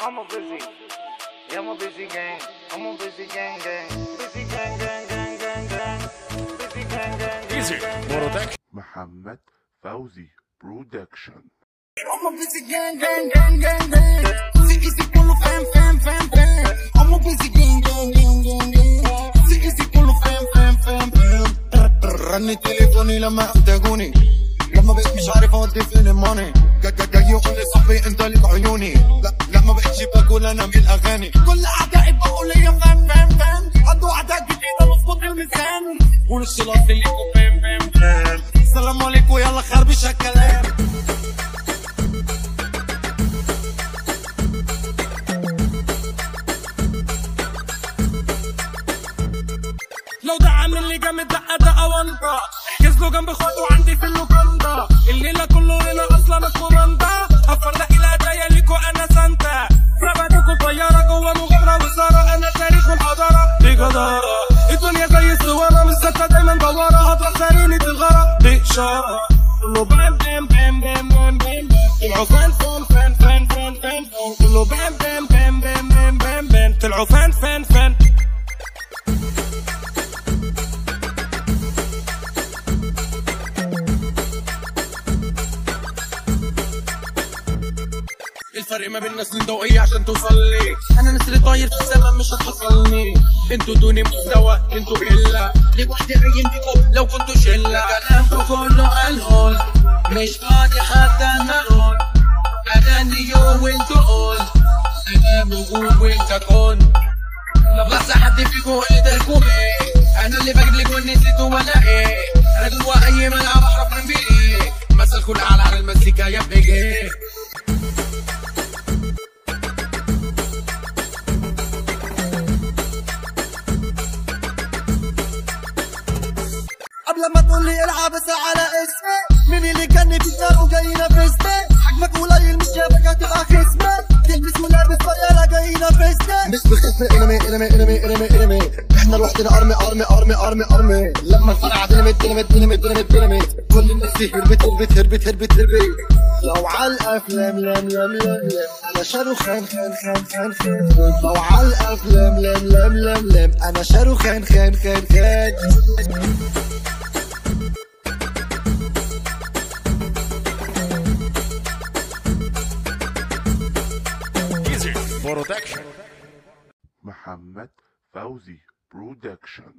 I'm a busy. Yeah, I'm a busy gang. I'm a busy gang gang. Busy gang gang gang gang gang. Busy gang gang gang. Easy. gang, gang. برودكشن محمد فوزي برودكشن I'm a busy gang gang gang gang gang. Easy easy كله فام فام فام فام. I'm a busy gang gang gang gang gang. Easy easy كله فام فام فام فام. رن تليفوني لما احتاجوني لما بقيت مش عارف اودي فين الماني. جاي يقول لي صاحبي انت ليك عيوني. لا لا ما بقتش باكل أنا من الاغاني كل اعدائي بقوا لي فام فام فام عندوا اعداء جديدة مظبوط الميزان ونص الاصل ليكوا فام فام فام السلام عليكم يلا خربش الكلام. لو ده عامل لي جامد دقه دقه ونطه احجز له جنب اخواته جداره الدنيا زي الصورة مش دايما دواره هطلع سرينة الغرق اشاره كله بام بام بام بام بام بام طلعوا فان فان فان فان فان فان كله بام بام بام بام بام بام بام طلعوا فان فان فان الفرق ما بيننا سنين ضوئية عشان توصل لي أنا نسر طاير في السما مش هتحصلني أنتوا دوني مستوى أنتوا قلة ليه وحدي عين بيكم لو كنتوا شلة. كلامكم كله الهول مش فاضي حتى نقول. أنا نيو وانتوا قول أنا بقول وانت كون لسه حد فيكم قدركم إيه أنا اللي بجيب لكم نسيتوا ولا إيه. أنا جوا أي ملعب احرف من بيه مثل كل اعلى على المزيكا يا بيجي. لي العب بس على اسمي مين اللي كان في دماغه جاي ينافسني حجمك قليل مش جابك هتبقى خصمك تلبس ولابس طيارة جاي ينافسني مش بخصم إنمي إنمي إنمي إنمي إنمي. إحنا لوحدنا أرمي أرمي أرمي أرمي أرمي. لما الفرقة ديناميت ديناميت ديناميت ديناميت ديناميت كل الناس دي هربت هربت هربت هربت هربت. لو على الأفلام لم لم لم أنا شاروخان خان خان خان خان. لو على الأفلام لم لم لم لم. أنا شاروخان خان خان خان. برودكشن محمد فوزي برودكشن